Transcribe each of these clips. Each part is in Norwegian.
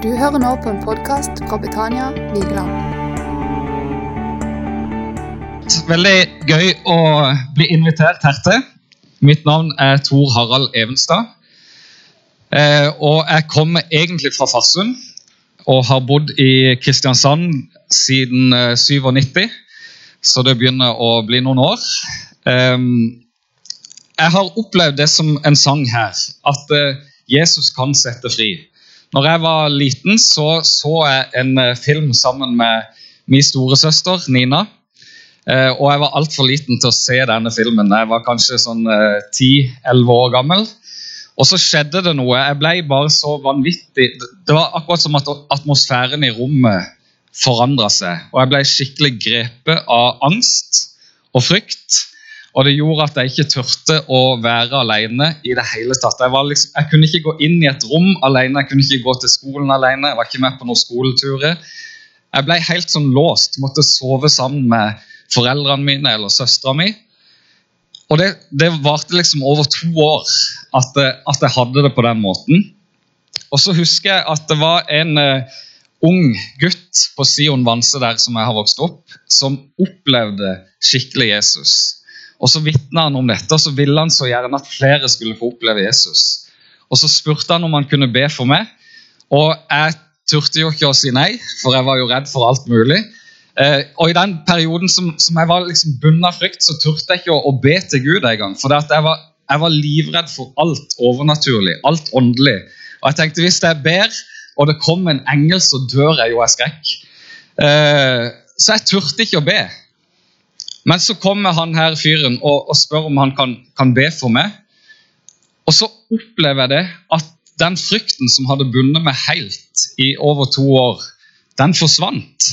Du hører nå på en podkast fra Betania Vigeland. Veldig gøy å bli invitert her til. Mitt navn er Tor Harald Evenstad. Eh, og jeg kommer egentlig fra Farsund og har bodd i Kristiansand siden eh, 97, så det begynner å bli noen år. Eh, jeg har opplevd det som en sang her, at eh, Jesus kan sette fri. Når jeg var liten, så så jeg en eh, film sammen med min storesøster Nina. Eh, og jeg var altfor liten til å se denne filmen. Jeg var kanskje sånn eh, 10-11 år gammel. Og så skjedde det noe. Jeg ble bare så vanvittig Det var akkurat som at atmosfæren i rommet forandra seg. Og jeg ble skikkelig grepet av angst og frykt. Og det gjorde at jeg ikke turte å være alene i det hele tatt. Jeg, liksom, jeg, kunne ikke gå inn i et rom alene, jeg kunne ikke gå til skolen alene. Jeg var ikke med på noen skoleturer. Jeg ble helt sånn låst, måtte sove sammen med foreldrene mine eller søstera mi. Og det, det varte liksom over to år at, at, jeg hadde det på den måten. Og så husker jeg at det var en uh, ung gutt på Sion Vanse der som jeg har vokst opp, som opplevde skikkelig Jesus. Og Så vitna han om dette, og så ville han så gjerne at flere skulle få oppleve Jesus. Og Så spurte han om han kunne be for meg, og jeg turte jo ikke å si nei, for jeg var jo redd for alt mulig. Eh, og I den perioden som, som jeg var liksom bundet av frykt, så turte jeg ikke å, å be til Gud engang. For jeg var, jeg var livredd for alt overnaturlig, alt åndelig. Og jeg tenkte hvis jeg ber, og det kommer en engel, så dør jeg jo av skrekk. Eh, så jeg turte ikke å be. Men så kommer han her fyren og, og spør om han kan, kan, be for meg. Og så opplever jeg det at den frykten som hadde bundet meg helt i over to år, den forsvant.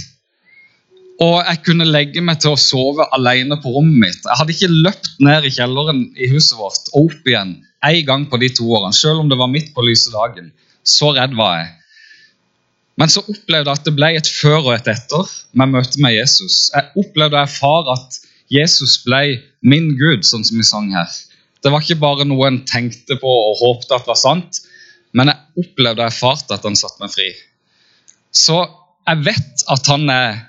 Og jeg kunne legge meg til å sove alene på rommet mitt. Jeg hadde ikke løpt ned i kjelleren i huset vårt og opp igjen en gang på de to årene, selv om det var midt på lyse dagen. Så redd var jeg. Men så opplevde jeg at det ble et før og et etter med møtet med Jesus. Jeg opplevde jeg, far, at Jesus ble min Gud, sånn som vi sang her. Det var ikke bare noe en tenkte på og håpte at var sant, men jeg opplevde og erfarte at han satte meg fri. Så jeg vet at han er,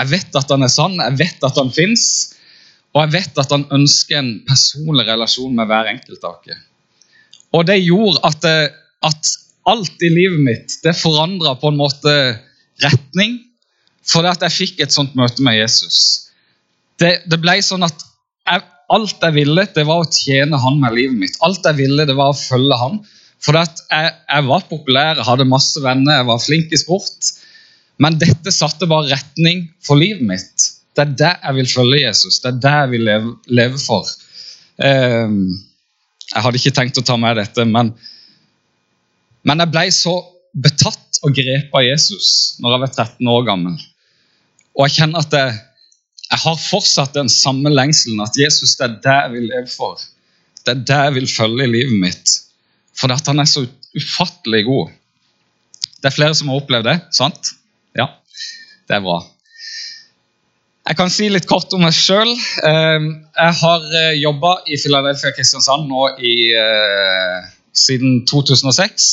jeg vet at han er sann, jeg vet at han fins, og jeg vet at han ønsker en personlig relasjon med hver enkelt av oss. Og det gjorde at, det, at alt i livet mitt det forandra på en måte retning fordi at jeg fikk et sånt møte med Jesus. Det, det ble sånn at jeg, alt jeg ville, det var å tjene han med livet mitt. Alt jeg ville, det var å følge han. For jeg, jeg, var populær, jeg hadde masse venner, jeg var flink i sport. Men dette satte bare retning for livet mitt. Det er det jeg vil følge Jesus. Det er det jeg vil leve, leve for. Um, jeg hadde ikke tenkt å ta med dette, men men jeg ble så betatt og grepet av Jesus når jeg var 13 år gammel. Og jeg kjenner at jeg, jeg har fortsatt den samme lengselen. At Jesus, det er det jeg vil leve for. Det er det jeg vil følge i livet mitt. For at han er så ufattelig god. Det er flere som har opplevd det, sant? Ja, det er bra. Jeg kan si litt kort om meg sjøl. Ehm, jeg har eh, jobba i Philadelphia Kristiansand nå i eh, siden 2006.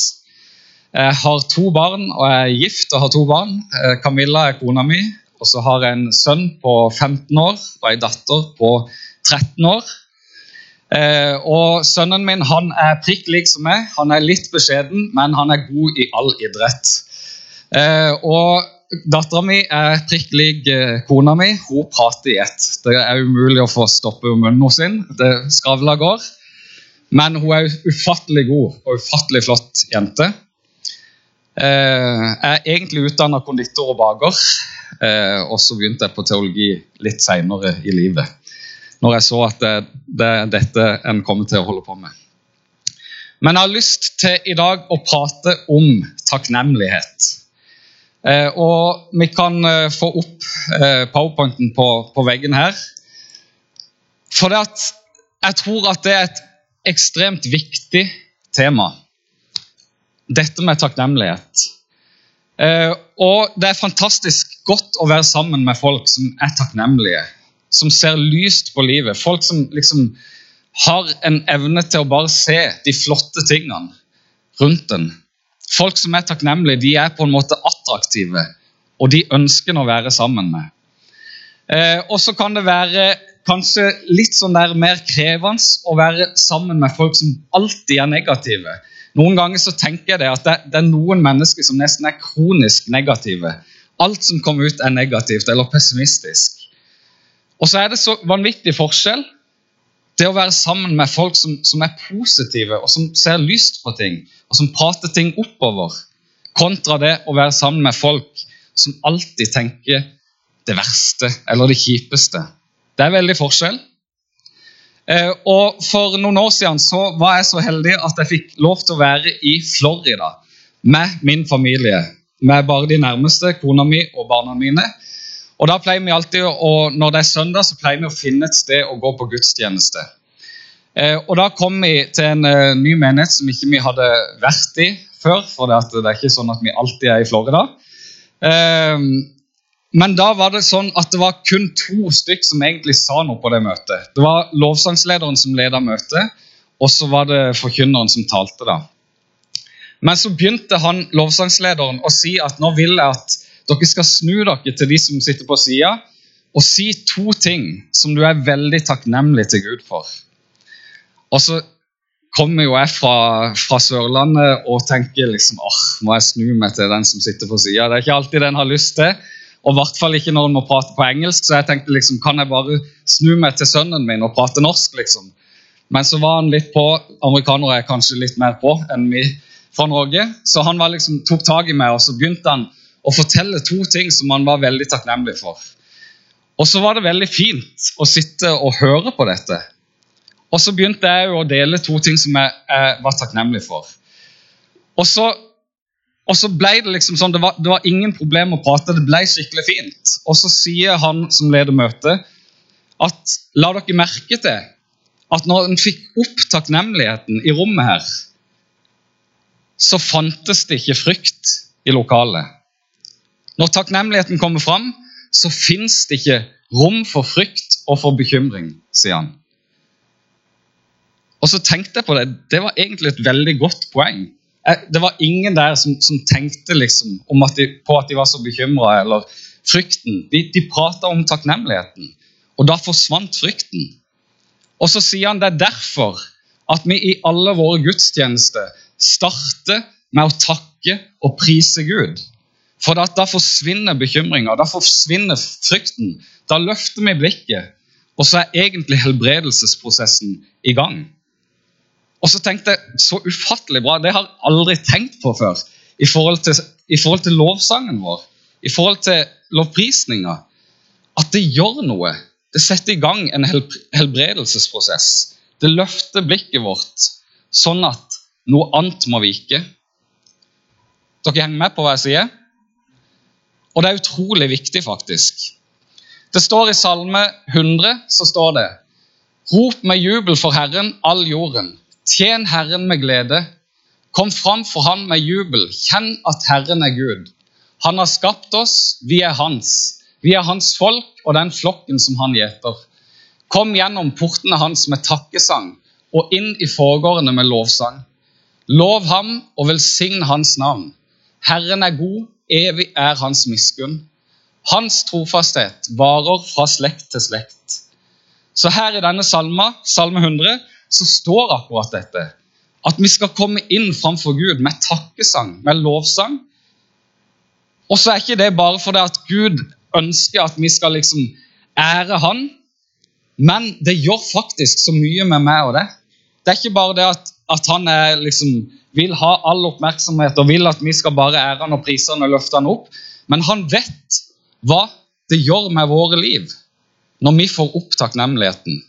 Jeg har to barn og jeg er gift og har to barn. Eh, Camilla er kona mi. Og så har jeg en sønn på 15 år og ei datter på 13 år. Eh, og Sønnen min han er prikk lik som meg. Han er litt beskjeden, men han er god i all idrett. Eh, og Dattera mi er prikk lik kona mi. Hun prater i ett. Det er umulig å få stoppe munnen hennes. Det skravler går. Men hun er ufattelig god og ufattelig flott jente. Eh, jeg er egentlig utdanna konditor og baker, eh, og så begynte jeg på teologi litt seinere i livet. Når jeg så at det, det er dette en kommer til å holde på med. Men jeg har lyst til i dag å prate om takknemlighet. Eh, og vi kan få opp powerpointen på, på veggen her. For at jeg tror at det er et ekstremt viktig tema. Dette med takknemlighet. Eh, og det er fantastisk å være sammen med folk som er takknemlige. Som ser lyst på livet. Folk som liksom har en evne til å bare se de flotte tingene rundt en. Folk som er takknemlige, de er på en måte attraktive, og de ønsker å være sammen med. Eh, og så kan det være kanskje litt sånn der mer krevende å være sammen med folk som alltid er negative. Noen ganger så tenker jeg det at det, det er noen mennesker som nesten er kronisk negative. Alt som kommer ut, er negativt eller pessimistisk. Og så er det så vanvittig forskjell det å være sammen med folk som, som, er positive, og som ser lyst på ting, og som prater ting oppover, kontra det å være sammen med folk som alltid tenker det verste eller det kjipeste. Det er veldig forskjell. Eh, og For noen år siden så var jeg så heldig at jeg fikk lov til å være i Florida med min familie. Med bare de nærmeste, kona mi og barna mine. Og da pleier vi alltid, og Når det er søndag, så pleier vi å finne et sted å gå på gudstjeneste. Eh, og Da kom vi til en eh, ny menighet som ikke vi hadde vært i før. For det, det er ikke sånn at vi alltid er i Florida. Eh, men da var det sånn at det var kun to stykk som egentlig sa noe på det møtet. Det var lovsangslederen som leda møtet, og så var det forkynneren som talte. da. Men så begynte han lovsangslederen å si at nå vil jeg at dere skal snu dere til de som sitter på sida, og si to ting som du er veldig takknemlig til Gud for. Og så kommer jo jeg fra, fra Sørlandet og tenker liksom åh, må jeg snu meg til den som sitter på sida. Det er ikke alltid den har lyst til, og i hvert fall ikke når en må prate på engelsk. Så jeg tenkte liksom, kan jeg bare snu meg til sønnen min og prate norsk, liksom. Men så var han litt på. Amerikanere er kanskje litt mer på enn vi fra Norge. Så han liksom, tok tak i meg, og så begynte han å fortelle to ting som han var veldig takknemlig for. Og så var det veldig fint å sitte og høre på dette. Og så begynte jeg å dele to ting som jeg, jeg var takknemlig for. Og så, og så ble det liksom sånn, det var, det var, ingen problem å prate, det ble skikkelig fint. Og så sier han som leder møtet, at la dere merke til at når en fikk opp takknemligheten i rommet her, så fantes det ikke frykt i lokalet. Når takknemligheten kommer fram, så fins det ikke rom for frykt og for bekymring, sier han. Og så tenkte jeg på det. Det var egentlig et veldig godt poeng. Det var ingen der som, som tenkte liksom at de, på at de var så bekymra eller frykten. De, de prata om takknemligheten, og da forsvant frykten. Og så sier han det er derfor at vi i alle våre gudstjenester starter med å takke og prise Gud. For da, da forsvinner bekymringa, da forsvinner frykten. Da løfter vi blikket, og så er egentlig helbredelsesprosessen i gang. Og så tenkte jeg så ufattelig bra, det har jeg aldri tenkt på før i forhold til, i forhold til lovsangen vår, i forhold til lovprisninga. At det gjør noe. Det setter i gang en helbredelsesprosess. Det løfter blikket vårt sånn at noe annet må vike. Dere henger med på hva jeg sier? Og det er utrolig viktig, faktisk. Det står i Salme 100 så står det Rop med jubel for Herren, all jorden. Tjen Herren med glede. Kom fram for Han med jubel. Kjenn at Herren er Gud. Han har skapt oss, vi er Hans. Vi er Hans folk og den flokken som Han gjeter. Kom gjennom portene Hans med takkesang og inn i forgårdene med lovsang. Lov ham og velsign Hans navn. Herren er god, evig er hans miskunn. Hans trofasthet varer fra slekt til slekt. Så her i denne salma, salme 100, så står akkurat dette. At vi skal komme inn framfor Gud med takkesang, med lovsang. Og så er ikke det bare fordi at Gud ønsker at vi skal liksom ære Han, men det gjør faktisk så mye med meg og det. Det er ikke bare det at, at han er liksom vil ha all oppmerksomhet og vil at vi skal bare ære han og prise han og løfte han opp. Men han vet hva det gjør med våre liv når vi får opp takknemligheten,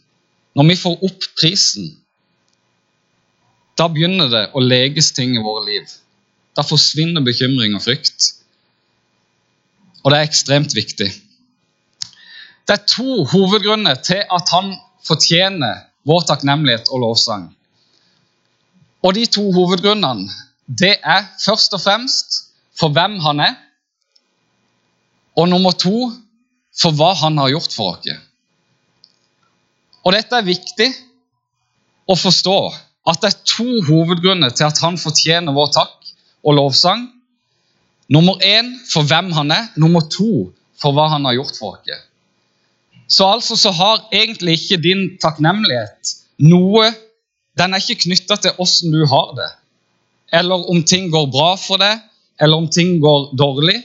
når vi får opp prisen. Da begynner det å leges ting i våre liv. Da forsvinner bekymring og frykt. Og det er ekstremt viktig. Det er to hovedgrunner til at han fortjener vår takknemlighet og lovsang. Og de to hovedgrunnene det er først og fremst for hvem han er, og nummer to for hva han har gjort for oss. Og dette er viktig å forstå, at det er to hovedgrunner til at han fortjener vår takk og lovsang. Nummer én for hvem han er. Nummer to for hva han har gjort for oss. Så altså så har egentlig ikke din takknemlighet noe Den er ikke knytta til åssen du har det, eller om ting går bra for deg, eller om ting går dårlig.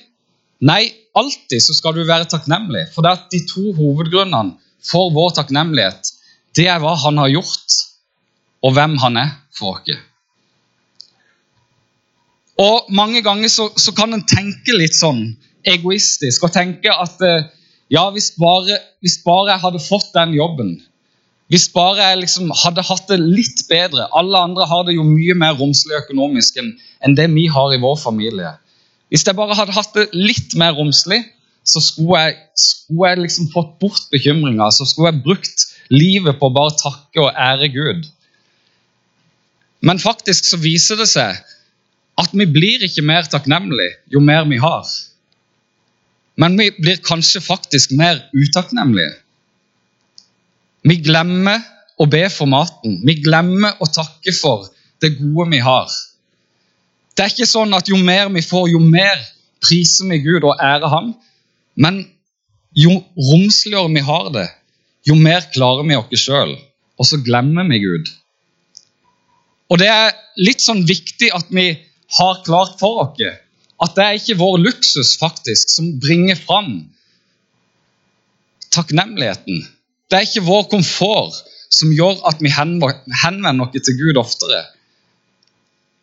Nei, alltid så skal du være takknemlig. For det at de to hovedgrunnene for vår takknemlighet, det er hva han har gjort, og hvem han er for oss. Og Mange ganger så, så kan en tenke litt sånn egoistisk og tenke at eh, ja, hvis bare, hvis bare jeg hadde fått den jobben, hvis bare jeg liksom hadde hatt det litt bedre Alle andre har det jo mye mer romslig økonomisk enn, det vi har i vår familie. Hvis jeg bare hadde hatt det litt mer romslig, så skulle jeg, skulle jeg liksom fått bort bekymringa. Så skulle jeg brukt livet på å bare takke og ære Gud. Men faktisk så viser det seg at vi blir ikke mer takknemlige jo mer vi har. Men vi blir kanskje faktisk mer utakknemlige. Vi glemmer å be for maten. Vi glemmer å takke for det gode vi har. Det er ikke sånn at jo mer vi får, jo mer priser vi Gud og ærer Ham. Men jo romsligere vi har det, jo mer klarer vi oss sjøl. Og så glemmer vi Gud. Og det er litt sånn viktig at vi har klart for oss at det er ikke vår luksus faktisk som bringer fram takknemligheten. Det er ikke vår komfort som gjør at vi henvender oss til Gud oftere.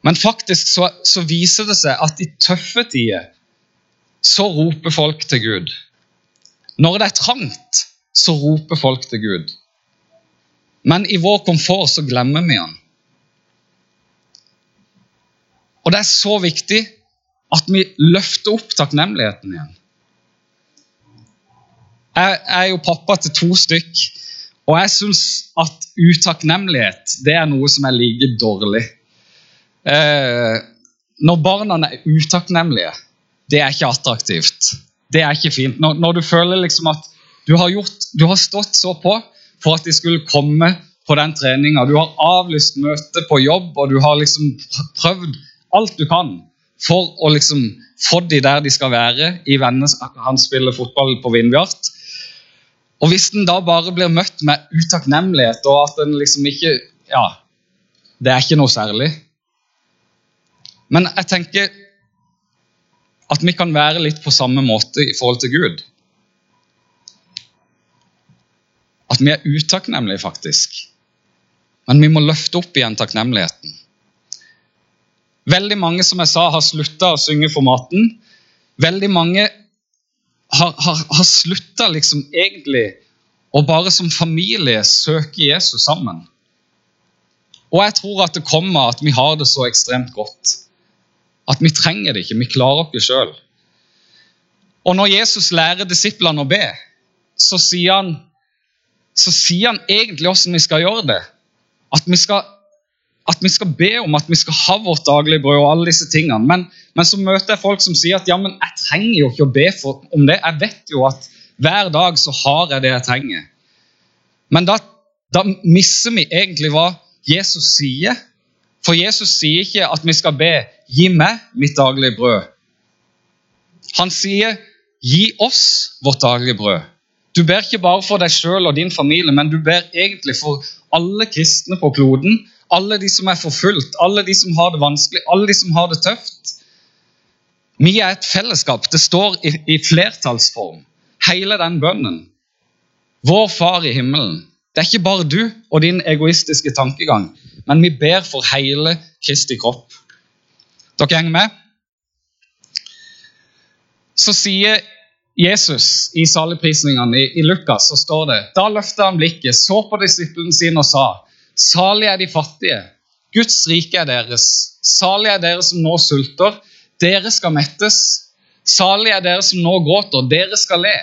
Men faktisk så, så, viser det seg at i tøffe tider så roper folk til Gud. Når det er trangt, så roper folk til Gud. Men i vår komfort så glemmer vi han. Og det er så viktig at vi løfter opp takknemligheten igjen. Jeg er jo pappa til to stykk, og jeg syns at utakknemlighet det er noe som er like dårlig. Eh, når barna er utakknemlige, det er ikke attraktivt. Det er ikke fint. Når, når du føler liksom at du har, gjort, du har stått så på for at de skulle komme på den treninga, du har avlyst møte på jobb, og du har liksom prøvd alt du kan for å liksom få de der de skal være i venner Han spiller fotball på Vindbjart. Og hvis den da bare blir møtt med utakknemlighet og at den liksom ikke Ja, det er ikke noe særlig. Men jeg tenker at vi kan være litt på samme måte i forhold til Gud. At vi er utakknemlige, faktisk. Men vi må løfte opp igjen takknemligheten. Veldig mange som jeg sa, har slutta å synge for maten. Veldig mange har, har, har slutta liksom egentlig å bare som familie søke Jesus sammen. Og jeg tror at det kommer at vi har det så ekstremt godt. At vi trenger det ikke. Vi klarer oss sjøl. Og når Jesus lærer disiplene å be, så sier han, så sier han egentlig hvordan vi skal gjøre det. At vi skal at vi skal be om at vi skal ha vårt daglige brød og alle disse tingene. Men, men, så møter jeg folk som sier at ja, men jeg trenger jo ikke å be for, om det. Jeg vet jo at hver dag så har jeg det jeg trenger. Men da, da misser vi egentlig hva Jesus sier. For Jesus sier ikke at vi skal be 'gi meg mitt daglige brød'. Han sier 'gi oss vårt daglige brød'. Du ber ikke bare for deg sjøl og din familie, men du ber egentlig for alle kristne på kloden alle de som er forfulgt, alle de som har det vanskelig, alle de som har det tøft. Vi er et fellesskap. Det står i, i flertallsform, hele den bønnen. Vår Far i himmelen. Det er ikke bare du og din egoistiske tankegang, men vi ber for hele Kristi kropp. Dere henger med? Så sier Jesus i saligprisningene i, i Lukas, så står det Da løfta han blikket, så på disiplene sine og sa Salig er de fattige. Guds rike er deres. Salig er dere som nå sulter. Dere skal mettes. Salig er dere som nå gråter. Dere skal le.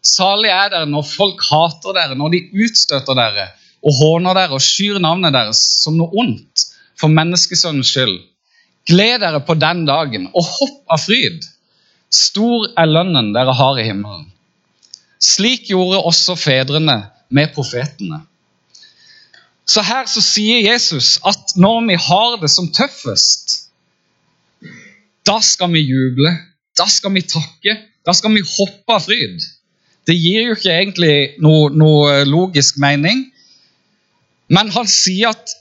Salig er dere når folk hater dere, når de utstøter dere og håner dere og skyr navnet deres som noe ondt for menneskesønnens skyld. Gled dere på den dagen og hopp av fryd. Stor er lønnen dere har i himmelen. Slik gjorde også fedrene med profetene. Så her så sier Jesus at når vi har det som tøffest, da skal vi juble. Da skal vi takke. Da skal vi hoppe av fryd. Det gir jo ikke egentlig noe, noe logisk mening. Men han sier at,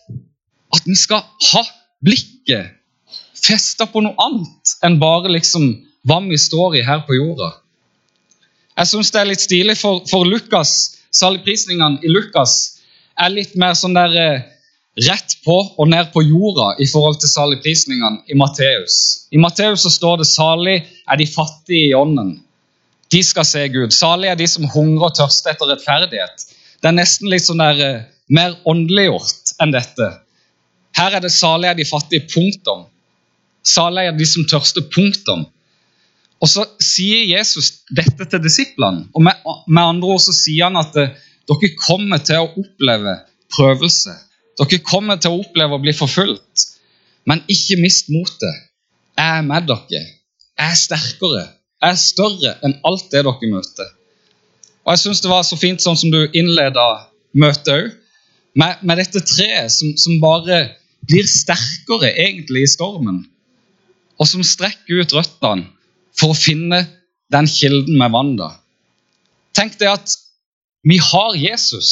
at vi skal ha blikket festa på noe annet enn bare liksom hva vi står i her på jorda. Jeg syns det er litt stilig, for, for Lukas, saligprisningene i Lukas er litt mer sånn der eh, rett på og ned på jorda i forhold til saligprisningene i Matteus. I Matteus så står det 'salig er de fattige i ånden'. De skal se Gud. Salig er de som hungrer og tørster etter rettferdighet. Det er nesten litt sånn der, eh, mer åndeliggjort enn dette. Her er det 'salig er de fattige'. Punktum. Salig er de som tørster. Punktum. Og så sier Jesus dette til disiplene. Og med, med andre ord så sier han at eh, dere kommer til å oppleve prøvelse. Dere kommer til å oppleve å bli forfulgt. Men ikke mist motet. Jeg er med dere. Jeg er sterkere. Jeg er større enn alt det dere møter. Og jeg syns det var så fint sånn som du innleda møtet òg. Med, med, dette treet som, som, bare blir sterkere egentlig i stormen. Og som strekker ut røttene for å finne den kilden med vann. da. Tenk det at vi har Jesus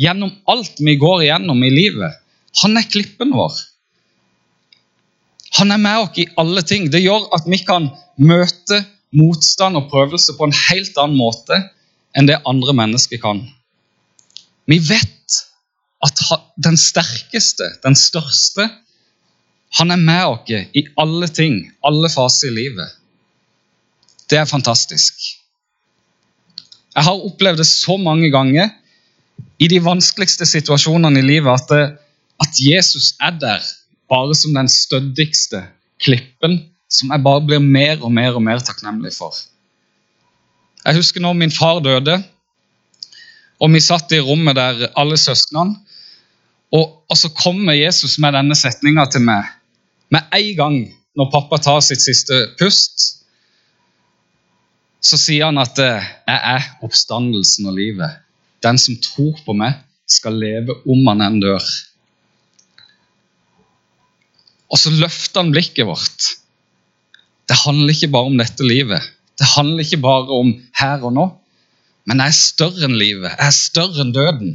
gjennom alt vi går igjennom i livet. Han er klippen vår. Han er med oss i alle ting. Det gjør at vi kan møte motstand og prøvelse på en helt annen måte enn det andre mennesker kan. Vi vet at den sterkeste, den største, han er med oss i alle ting, alle faser i livet. Det er fantastisk. Jeg har opplevd det så mange ganger i de vanskeligste situasjonene i livet at, det, at Jesus er der bare som den stødigste klippen som jeg bare blir mer og mer og mer takknemlig for. Jeg husker når min far døde, og vi satt i rommet der alle søsknene. Og, og så kommer Jesus med denne setninga til meg med en gang når pappa tar sitt siste pust. Så sier han at eh, 'jeg er oppstandelsen og livet'. Den som tror på meg, skal leve om han enn dør. Og så løfter han blikket vårt. Det handler ikke bare om dette livet. Det handler ikke bare om her og nå. Men jeg er større enn livet. Jeg er større enn døden.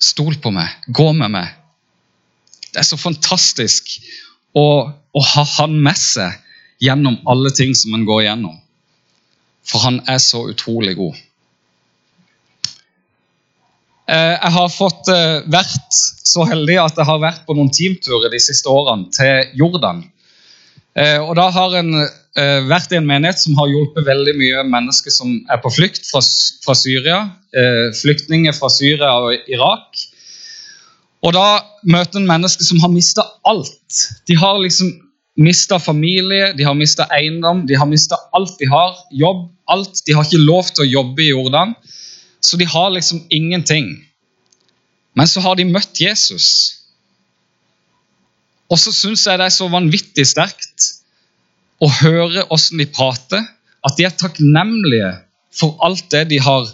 Stol på meg. Gå med meg. Det er så fantastisk å, å ha han med seg gjennom alle ting som en går gjennom. For han er så utrolig god. Eh, jeg har fått eh, vært så heldig at jeg har vært på noen teamturer de siste årene til Jordan. Eh, og da har en vært i en menighet som har hjulpet veldig mye mennesker som er på flukt fra, fra Syria. Flyktninger fra Syria og Irak. Og da møter en mennesker som har mista alt. De har liksom mista familie, de har mista eiendom, de har mista alt de har. Jobb, alt. De har ikke lov til å jobbe i Jordan. Så de har liksom ingenting. Men så har de møtt Jesus. Og så syns jeg det er så vanvittig sterkt å høre åssen de prater, at de er takknemlige for alt det de har,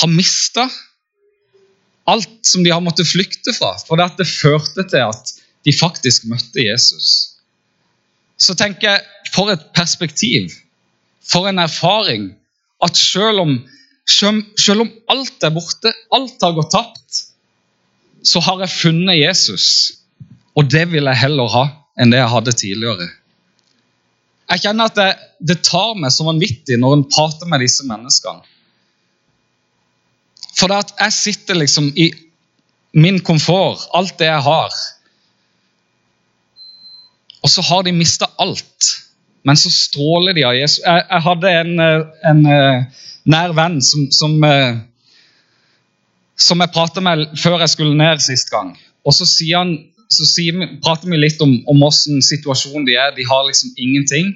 har mista. Alt som de har måttet flykte fra. For det, førte til at de faktisk møtte Jesus. Så tenker jeg, for et perspektiv, for en erfaring, at selv om selv om alt er borte, alt har gått tapt, så har jeg funnet Jesus. Og det vil jeg heller ha enn det jeg hadde tidligere. Jeg kjenner at det, det tar meg så vanvittig når en prater med disse menneskene. For det at jeg sitter liksom i min komfort, alt det jeg har. Og så har de mista alt, men så stråler de av Jesus. Jeg, jeg hadde en, en nær venn som, som, eh, som jeg pratet med før jeg skulle ned sist gang. Og så, sier han, så sier, prater vi litt om, om hvordan situasjonen de er. De har liksom ingenting.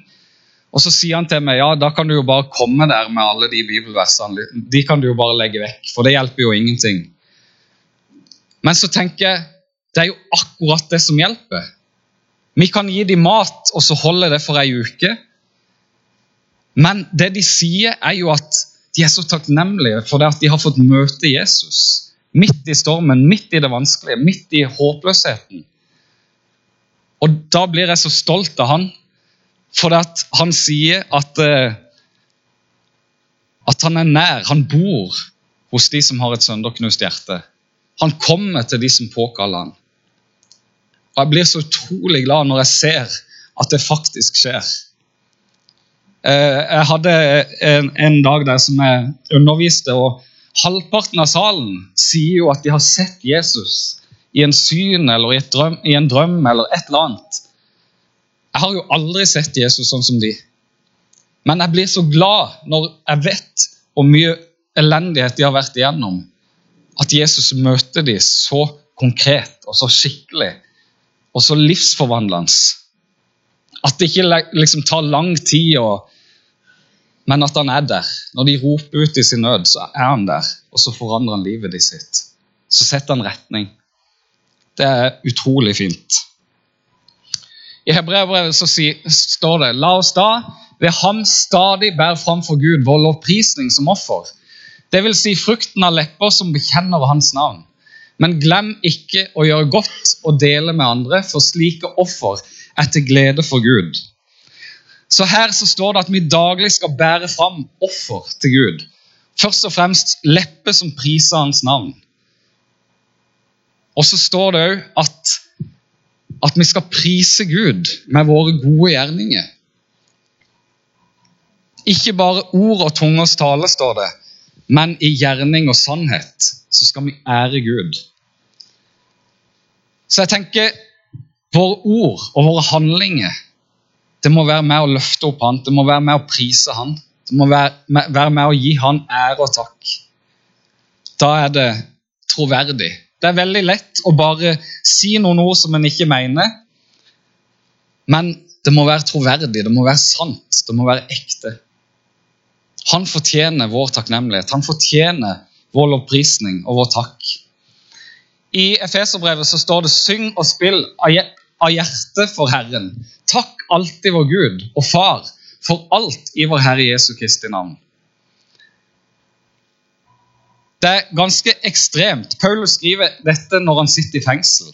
Og så sier han til meg ja, da kan du jo bare komme der med alle de bibelversene. De kan du jo bare legge vekk, for det hjelper jo ingenting. Men så tenker jeg det er jo akkurat det som hjelper. Vi kan gi dem mat, og så holde det for ei uke. Men det de sier, er jo at de er så takknemlige for det at de har fått møte Jesus. Midt i stormen, midt i det vanskelige, midt i håpløsheten. Og da blir jeg så stolt av han, for at han sier at, eh, at han er nær. Han bor hos de som har et sønderknust hjerte. Han kommer til de som påkaller han. Og Jeg blir så utrolig glad når jeg ser at det faktisk skjer. Eh, jeg hadde en, en dag der som jeg underviste, og halvparten av salen sier jo at de har sett Jesus i en syn eller i, drøm, i en drøm eller et eller annet. Jeg har jo aldri sett Jesus sånn som de. Men jeg blir så glad når jeg vet hvor mye elendighet de har vært igjennom, at Jesus møter dem så konkret og så skikkelig og så livsforvandlende. At det ikke liksom tar lang tid, og, men at han er der. Når de roper ut i sin nød, så er han der, og så forandrer han livet de sitt. Så setter han retning. Det er utrolig fint. I Hebreabrevet står det La oss da ved ham stadig bære fram for Gud vår lovprisning som offer. Det vil si frukten av lepper som bekjenner hans navn. Men glem ikke å gjøre godt og dele med andre, for slike offer er til glede for Gud. Så Her så står det at vi daglig skal bære fram offer til Gud. Først og fremst leppe som priser hans navn. Og så står det òg at, at vi skal prise Gud med våre gode gjerninger. Ikke bare ord og tungers tale, står det, men i gjerning og sannhet så skal vi ære Gud. Så jeg tenker våre ord og våre handlinger det må være med å løfte opp han, det må være med å prise han. Det må være, med å gi han ære og takk. Da er det troverdig. Det er veldig lett å bare si noen ord som en ikke mener. Men det må være troverdig, det må være sant, det må være ekte. Han fortjener vår takknemlighet. Han fortjener vår lovprisning og vår takk. I Efeserbrevet så står det 'syng og spill av hjertet for Herren'. Takk alltid vår Gud og Far for alt i vår Herre Jesu Kristi navn. Det er ganske ekstremt. Paulus skriver dette når han sitter i fengsel.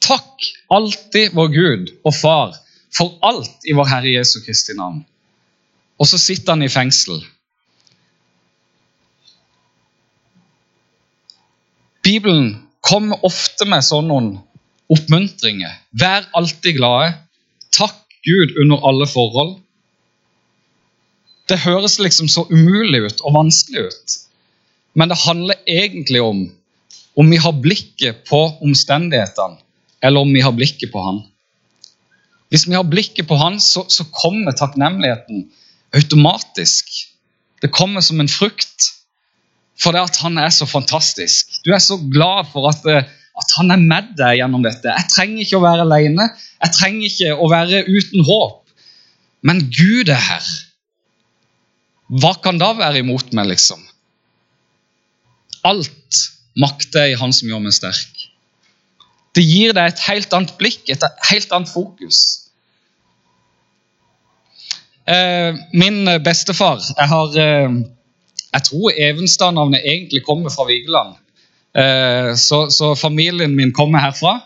Takk alltid vår Gud og Far for alt i vår Herre Jesu Kristi navn. Og så sitter han i fengsel. Bibelen kommer ofte med sånne oppmuntringer. Vær alltid glade. Takk Gud under alle forhold. Det høres liksom så umulig ut og vanskelig ut. Men det handler egentlig om om vi har blikket på omstendighetene, eller om vi har blikket på Han. Hvis vi har blikket på Han, så, så kommer takknemligheten automatisk. Det kommer som en frukt fordi at han er så fantastisk. Du er så glad for at, eh, at han er med deg gjennom dette. Jeg trenger ikke å være alene. Jeg trenger ikke å være uten håp. Men Gud er her. Hva kan da være imot meg, liksom? Alt makter i Han som gjør meg sterk. Det gir deg et helt annet blikk, et helt annet fokus. Eh, min bestefar Jeg har eh, Jeg tror Evenstad-navnet egentlig kommer fra Vigeland. Eh, så, så, familien min kommer herfra.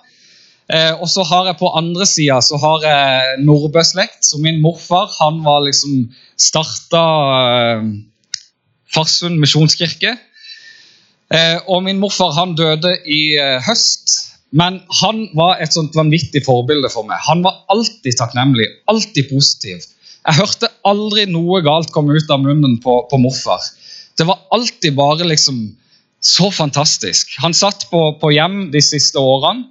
og så har jeg på andre sida så har jeg Nordbø-slekt. Så min morfar han var liksom starta Farsund misjonskirke. Eh, og min morfar han døde i eh, høst, men han var et sånt vanvittig forbilde for meg. Han var alltid takknemlig, alltid positiv. Jeg hørte aldri noe galt komme ut av munnen på, på morfar. Det var alltid bare liksom så fantastisk. Han satt på, på hjem de siste årene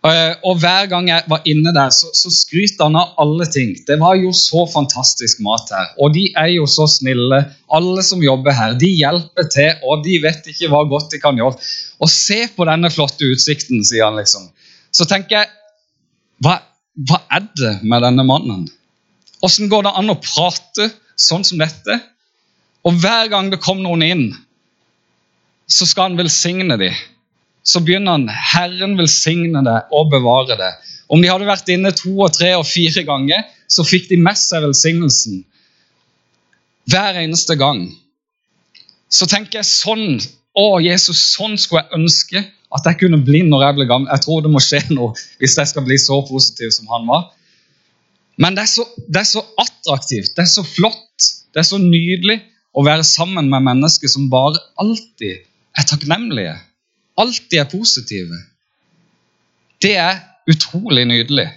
Eh, og Hver gang jeg var inne der, så, så skryter han av alle ting. Det var jo så fantastisk mat her, og de er jo så snille. Alle som jobber her, de hjelper til, og de vet ikke hva godt de kan gjøre. Og se på denne flotte utsikten, sier han liksom. Så tenker jeg, hva, hva er det med denne mannen? Åssen går det an å prate sånn som dette? Og hver gang det kom noen inn, så skal han velsigne dem så begynner han Herren velsigne deg og bevare deg'. Om de hadde vært inne to og tre og fire ganger, så fikk de med seg velsignelsen. Hver eneste gang. Så tenker jeg sånn Å, Jesus, sånn skulle jeg ønske at jeg kunne bli når jeg ble gammel. Jeg tror det må skje noe hvis jeg skal bli så positiv som han var. Men det er, så, det er så attraktivt, det er så flott, det er så nydelig å være sammen med mennesker som bare alltid er takknemlige. Alltid er positive. Det er utrolig nydelig.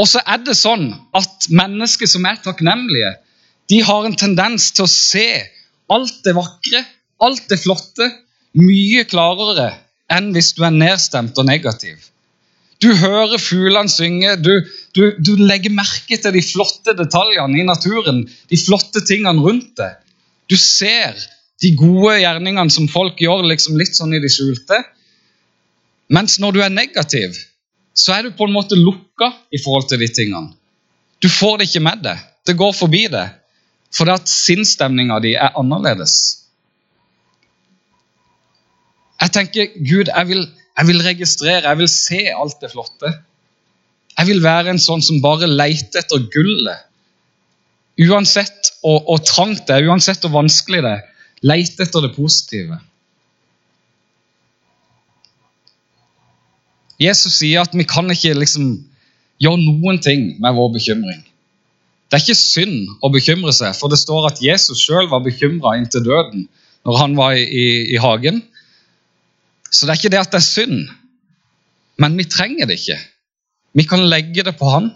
Og så er det sånn at mennesker som er takknemlige, de har en tendens til å se alt det vakre, alt det flotte, mye klarere enn hvis du er nedstemt og negativ. Du hører fuglene synge, du, du, du, legger merke til de flotte detaljene i naturen, de flotte tingene rundt deg. Du ser de gode gjerningene som folk gjør liksom litt sånn i det skjulte. Mens når du er negativ, så er du på en måte lukka i forhold til de tingene. Du får det ikke med deg. Det går forbi deg. Fordi at sinnsstemninga di er annerledes. Jeg tenker, Gud, jeg vil, jeg vil, registrere, jeg vil se alt det flotte. Jeg vil være en sånn som bare leter etter gullet. Uansett hvor trangt det er, uansett hvor vanskelig det er, leter etter det positive. Jesus sier at vi kan ikke liksom gjøre noen ting med vår bekymring. Det er ikke synd å bekymre seg, for det står at Jesus sjøl var bekymra inntil døden når han var i, i, i, hagen. Så det er ikke det at det er synd, men vi trenger det ikke. Vi kan legge det på han,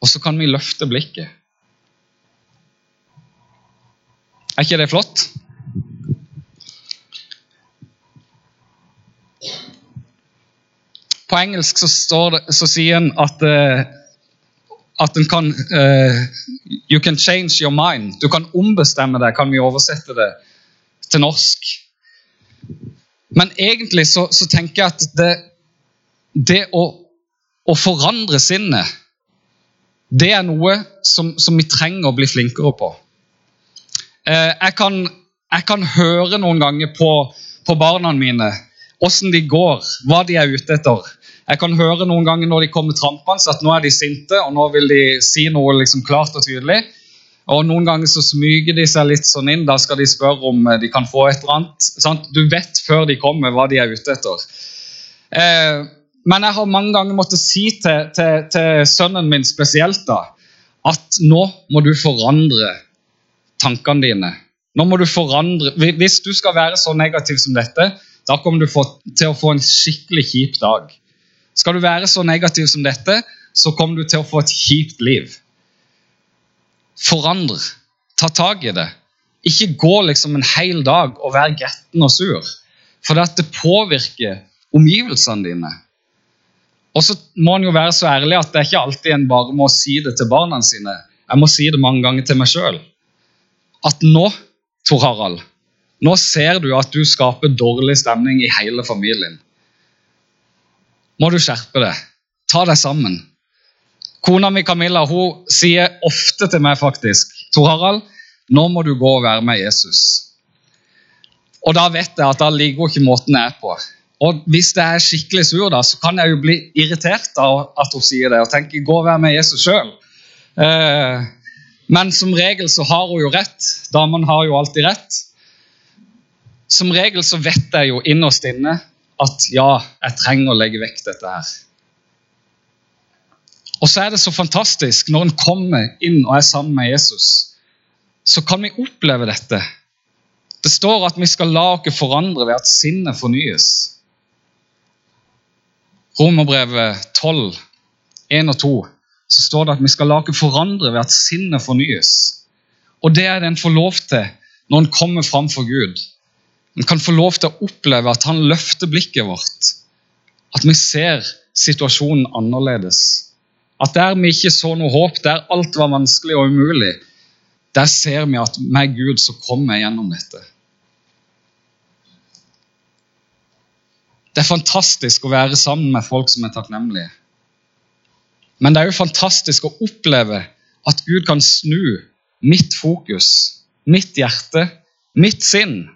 og så kan vi løfte blikket. Er ikke det flott? På engelsk så, det, så sier en at uh, at en kan uh, You can change your mind. Du kan ombestemme deg, kan vi oversette det til norsk. Men egentlig så, så tenker jeg at det, det å, å, forandre sinnet, det er noe som, som, vi trenger å bli flinkere på. Uh, jeg, kan, jeg, kan, høre noen ganger på, på barna mine åssen de går, hva de er ute etter. Jeg kan høre noen ganger når de kommer trampende at nå er de sinte og nå vil de si noe liksom klart og tydelig. Og Noen ganger så smyger de seg litt sånn inn. Da skal de spørre om eh, de kan få et eller annet. Sant? Du vet før de kommer hva de er ute etter. Eh, men jeg har mange ganger måttet si til, til, til, sønnen min spesielt da, at nå må du forandre tankene dine. Nå må du forandre, Hvis du skal være så negativ som dette, da kommer du til å få en skikkelig kjip dag. Skal du være så negativ som dette, så kommer du til å få et kjipt liv. Forandre. Ta tak i det. Ikke gå liksom en hel dag og være gretten og sur. For det påvirker omgivelsene dine. Og så må en jo være så ærlig at det er ikke alltid en bare må si det til barna sine. Jeg må si det mange ganger til meg sjøl. At nå, Tor Harald, nå ser du at du skaper dårlig stemning i hele familien må du skjerpe deg. Ta deg sammen. Kona mi Camilla hun sier ofte til meg faktisk Tor Harald, nå må du gå og være med Jesus. Og da vet jeg at da ligger hun ikke måten jeg er på. Og Hvis jeg er skikkelig sur, da, så kan jeg jo bli irritert av at hun sier det, og tenke 'gå og være med Jesus sjøl'. Eh, men som regel så har hun jo rett. Damene har jo alltid rett. Som regel så vet jeg jo innerst inne at ja, jeg trenger å legge vekk dette her. Og så er det så fantastisk når en kommer inn og er sammen med Jesus, så kan vi oppleve dette. Det står at vi skal la oss forandre ved at sinnet fornyes. Romerbrevet 12, 1 og 2, så står det at vi skal la oss forandre ved at sinnet fornyes. Og det er det en får lov til når en kommer fram for Gud. En kan få lov til å oppleve at han løfter blikket vårt. At vi ser situasjonen annerledes. At der vi ikke så noe håp, der alt var vanskelig og umulig, der ser vi at med Gud så kommer jeg gjennom dette. Det er fantastisk å være sammen med folk som er takknemlige. Men det er jo fantastisk å oppleve at Gud kan snu mitt fokus, mitt hjerte, mitt sinn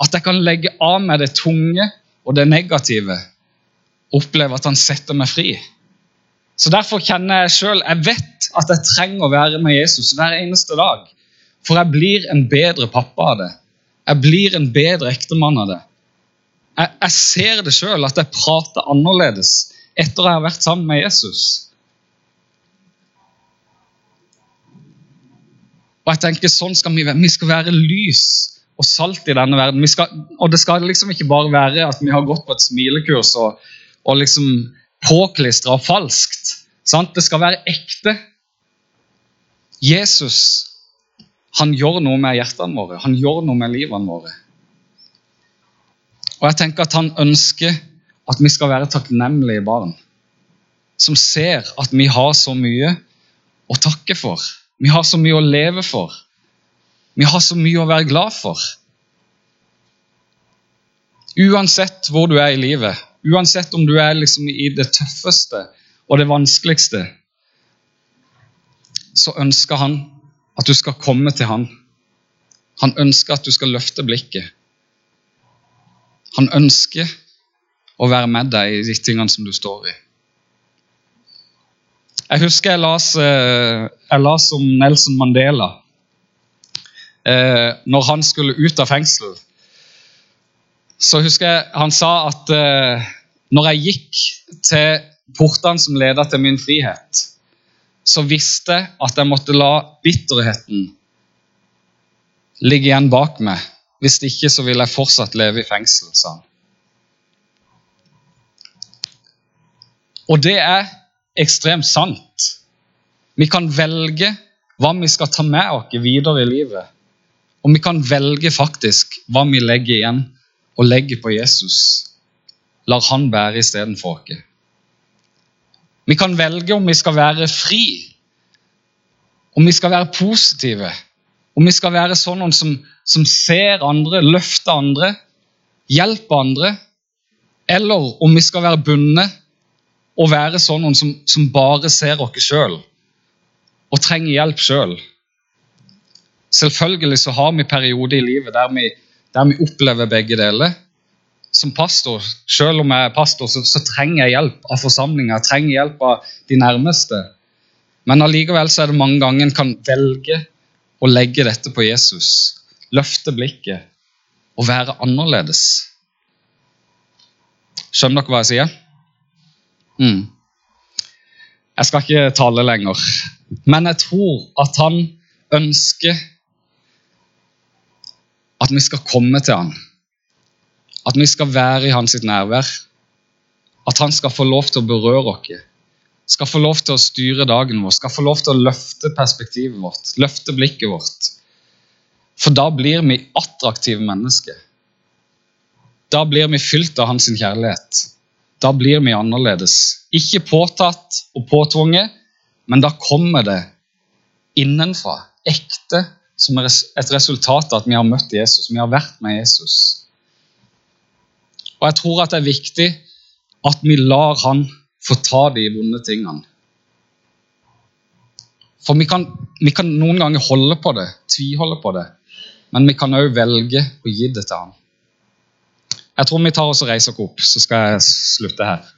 at jeg kan legge av meg det tunge og det negative. Oppleve at han setter meg fri. Så Derfor kjenner jeg sjøl Jeg vet at jeg trenger å være med Jesus hver eneste dag. For jeg blir en bedre pappa av det. Jeg blir en bedre ektemann av det. Jeg, jeg ser det sjøl, at jeg prater annerledes etter jeg har vært sammen med Jesus. Og jeg tenker, sånn skal Vi være. Vi skal være lys og salt i denne verden. Skal, og det skal liksom ikke bare være at vi har gått på et smilekurs og, og liksom påklistra og falskt. Sant? Det skal være ekte. Jesus han gjør noe med hjertene våre, han gjør noe med livene våre. Og jeg tenker at Han ønsker at vi skal være takknemlige barn. Som ser at vi har så mye å takke for. Vi har så mye å leve for. Vi har så mye å være glad for. Uansett hvor du er i livet, uansett om du er liksom i det tøffeste og det vanskeligste, så ønsker han at du skal komme til han. Han ønsker at du skal løfte blikket. Han ønsker å være med deg i de tingene som du står i. Jeg husker jeg las, eh, om Nelson Mandela eh, når han skulle ut av fengsel. Så husker jeg han sa at eh, når jeg gikk til portene som leder til min frihet, så visste jeg at jeg måtte la bitterheten ligge igjen bak meg. Hvis ikke så vil jeg fortsatt leve i fengsel, sa han. Og det er ekstremt sant. Vi kan velge hva vi skal ta med oss videre i livet. Og vi kan velge faktisk hva vi legger igjen og legger på Jesus. Lar han bære istedenfor oss. Vi kan velge om vi skal være fri, om vi skal være positive, om vi skal være sånne som, som ser andre, løfter andre, hjelper andre, eller om vi skal være bundet og være sånne som, som bare ser oss sjøl og trenger hjelp sjøl. Selvfølgelig så har vi perioder i livet der vi, der vi opplever begge deler. Som pastor, selv om jeg er pastor, så, så trenger jeg hjelp av forsamlinga. Jeg trenger hjelp av de nærmeste. Men allikevel så er det mange ganger en kan velge å legge dette på Jesus. Løfte blikket og være annerledes. Skjønner dere hva jeg sier? Mm. Jeg skal ikke tale lenger, men jeg tror at han ønsker at vi skal komme til han. At vi skal være i hans nærvær. At han skal få lov til å berøre oss. Skal få lov til å styre dagen vår, skal få lov til å løfte perspektivet vårt, løfte blikket vårt. For da blir vi attraktive mennesker. Da blir vi fylt av hans kjærlighet da blir vi annerledes. Ikke påtatt og påtvunget, men da kommer det innenfra. Ekte, som er et resultat av at vi har møtt Jesus, vi har vært med Jesus. Og Jeg tror at det er viktig at vi lar han få ta de vonde tingene. For vi kan, vi kan noen ganger holde på det, tviholde på det, men vi kan òg velge å gi det til han. Jeg tror vi tar oss og reiser oss opp, så skal jeg slutte her.